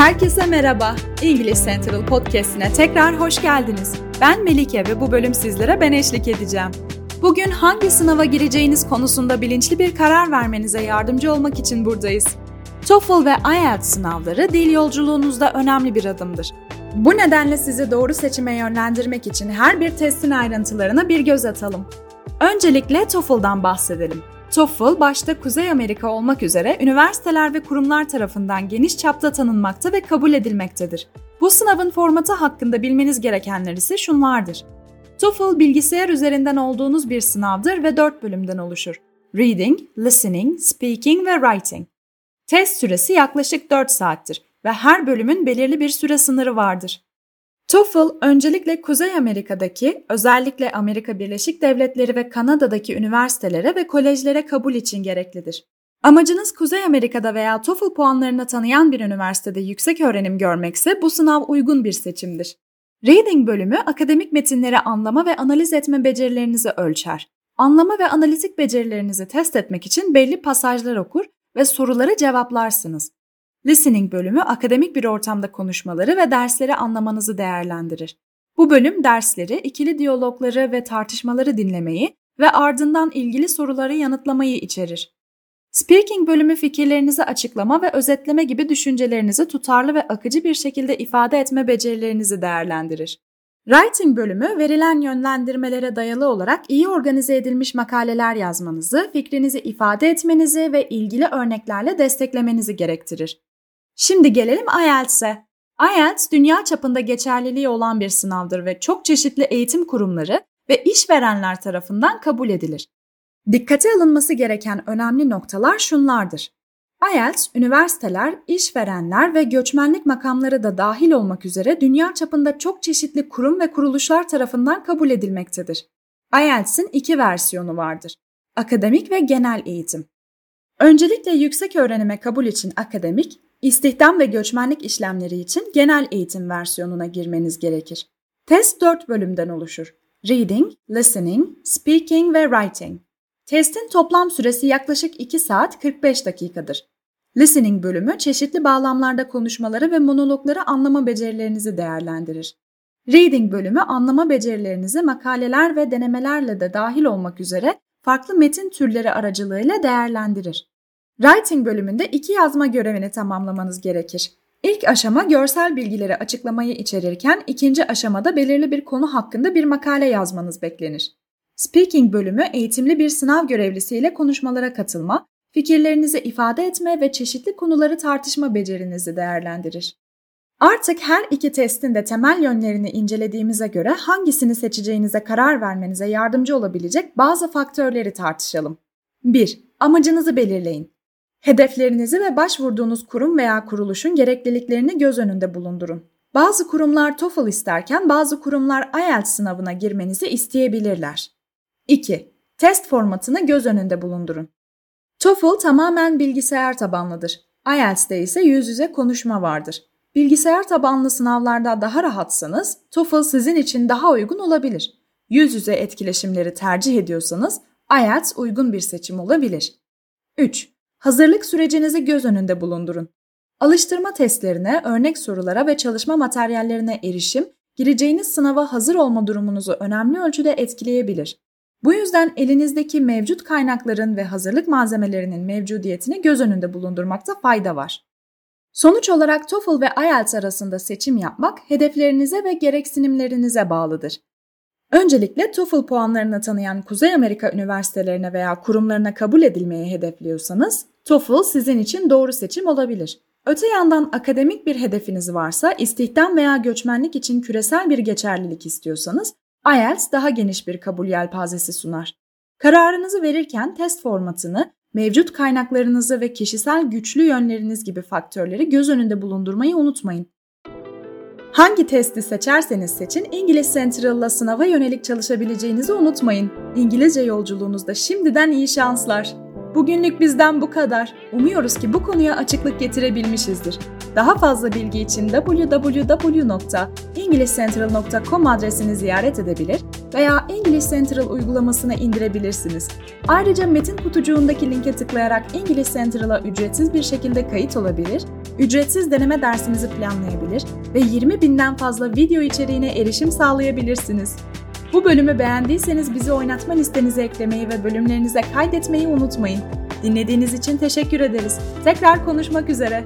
Herkese merhaba. English Central Podcast'ine tekrar hoş geldiniz. Ben Melike ve bu bölüm sizlere ben eşlik edeceğim. Bugün hangi sınava gireceğiniz konusunda bilinçli bir karar vermenize yardımcı olmak için buradayız. TOEFL ve IELTS sınavları dil yolculuğunuzda önemli bir adımdır. Bu nedenle sizi doğru seçime yönlendirmek için her bir testin ayrıntılarına bir göz atalım. Öncelikle TOEFL'dan bahsedelim. TOEFL başta Kuzey Amerika olmak üzere üniversiteler ve kurumlar tarafından geniş çapta tanınmakta ve kabul edilmektedir. Bu sınavın formatı hakkında bilmeniz gerekenler ise şunlardır. TOEFL bilgisayar üzerinden olduğunuz bir sınavdır ve 4 bölümden oluşur. Reading, Listening, Speaking ve Writing. Test süresi yaklaşık 4 saattir ve her bölümün belirli bir süre sınırı vardır. TOEFL öncelikle Kuzey Amerika'daki, özellikle Amerika Birleşik Devletleri ve Kanada'daki üniversitelere ve kolejlere kabul için gereklidir. Amacınız Kuzey Amerika'da veya TOEFL puanlarını tanıyan bir üniversitede yüksek öğrenim görmekse bu sınav uygun bir seçimdir. Reading bölümü akademik metinleri anlama ve analiz etme becerilerinizi ölçer. Anlama ve analitik becerilerinizi test etmek için belli pasajlar okur ve soruları cevaplarsınız. Listening bölümü akademik bir ortamda konuşmaları ve dersleri anlamanızı değerlendirir. Bu bölüm dersleri, ikili diyalogları ve tartışmaları dinlemeyi ve ardından ilgili soruları yanıtlamayı içerir. Speaking bölümü fikirlerinizi açıklama ve özetleme gibi düşüncelerinizi tutarlı ve akıcı bir şekilde ifade etme becerilerinizi değerlendirir. Writing bölümü verilen yönlendirmelere dayalı olarak iyi organize edilmiş makaleler yazmanızı, fikrinizi ifade etmenizi ve ilgili örneklerle desteklemenizi gerektirir. Şimdi gelelim IELTS'e. IELTS dünya çapında geçerliliği olan bir sınavdır ve çok çeşitli eğitim kurumları ve işverenler tarafından kabul edilir. Dikkate alınması gereken önemli noktalar şunlardır. IELTS, üniversiteler, işverenler ve göçmenlik makamları da dahil olmak üzere dünya çapında çok çeşitli kurum ve kuruluşlar tarafından kabul edilmektedir. IELTS'in iki versiyonu vardır. Akademik ve genel eğitim. Öncelikle yüksek öğrenime kabul için akademik, İstihdam ve göçmenlik işlemleri için genel eğitim versiyonuna girmeniz gerekir. Test 4 bölümden oluşur. Reading, Listening, Speaking ve Writing. Testin toplam süresi yaklaşık 2 saat 45 dakikadır. Listening bölümü çeşitli bağlamlarda konuşmaları ve monologları anlama becerilerinizi değerlendirir. Reading bölümü anlama becerilerinizi makaleler ve denemelerle de dahil olmak üzere farklı metin türleri aracılığıyla değerlendirir. Writing bölümünde iki yazma görevini tamamlamanız gerekir. İlk aşama görsel bilgileri açıklamayı içerirken ikinci aşamada belirli bir konu hakkında bir makale yazmanız beklenir. Speaking bölümü eğitimli bir sınav görevlisiyle konuşmalara katılma, fikirlerinizi ifade etme ve çeşitli konuları tartışma becerinizi değerlendirir. Artık her iki testin de temel yönlerini incelediğimize göre hangisini seçeceğinize karar vermenize yardımcı olabilecek bazı faktörleri tartışalım. 1. Amacınızı belirleyin. Hedeflerinizi ve başvurduğunuz kurum veya kuruluşun gerekliliklerini göz önünde bulundurun. Bazı kurumlar TOEFL isterken bazı kurumlar IELTS sınavına girmenizi isteyebilirler. 2. Test formatını göz önünde bulundurun. TOEFL tamamen bilgisayar tabanlıdır. IELTS'te ise yüz yüze konuşma vardır. Bilgisayar tabanlı sınavlarda daha rahatsanız TOEFL sizin için daha uygun olabilir. Yüz yüze etkileşimleri tercih ediyorsanız IELTS uygun bir seçim olabilir. 3. Hazırlık sürecinizi göz önünde bulundurun. Alıştırma testlerine, örnek sorulara ve çalışma materyallerine erişim, gireceğiniz sınava hazır olma durumunuzu önemli ölçüde etkileyebilir. Bu yüzden elinizdeki mevcut kaynakların ve hazırlık malzemelerinin mevcudiyetini göz önünde bulundurmakta fayda var. Sonuç olarak TOEFL ve IELTS arasında seçim yapmak hedeflerinize ve gereksinimlerinize bağlıdır. Öncelikle TOEFL puanlarını tanıyan Kuzey Amerika üniversitelerine veya kurumlarına kabul edilmeyi hedefliyorsanız, TOEFL sizin için doğru seçim olabilir. Öte yandan akademik bir hedefiniz varsa, istihdam veya göçmenlik için küresel bir geçerlilik istiyorsanız, IELTS daha geniş bir kabul yelpazesi sunar. Kararınızı verirken test formatını, mevcut kaynaklarınızı ve kişisel güçlü yönleriniz gibi faktörleri göz önünde bulundurmayı unutmayın. Hangi testi seçerseniz seçin İngiliz Central'la sınava yönelik çalışabileceğinizi unutmayın. İngilizce yolculuğunuzda şimdiden iyi şanslar. Bugünlük bizden bu kadar. Umuyoruz ki bu konuya açıklık getirebilmişizdir. Daha fazla bilgi için www.englishcentral.com adresini ziyaret edebilir veya English Central uygulamasını indirebilirsiniz. Ayrıca metin kutucuğundaki linke tıklayarak English Central'a ücretsiz bir şekilde kayıt olabilir, ücretsiz deneme dersinizi planlayabilir ve 20 binden fazla video içeriğine erişim sağlayabilirsiniz. Bu bölümü beğendiyseniz bizi oynatma listenize eklemeyi ve bölümlerinize kaydetmeyi unutmayın. Dinlediğiniz için teşekkür ederiz. Tekrar konuşmak üzere.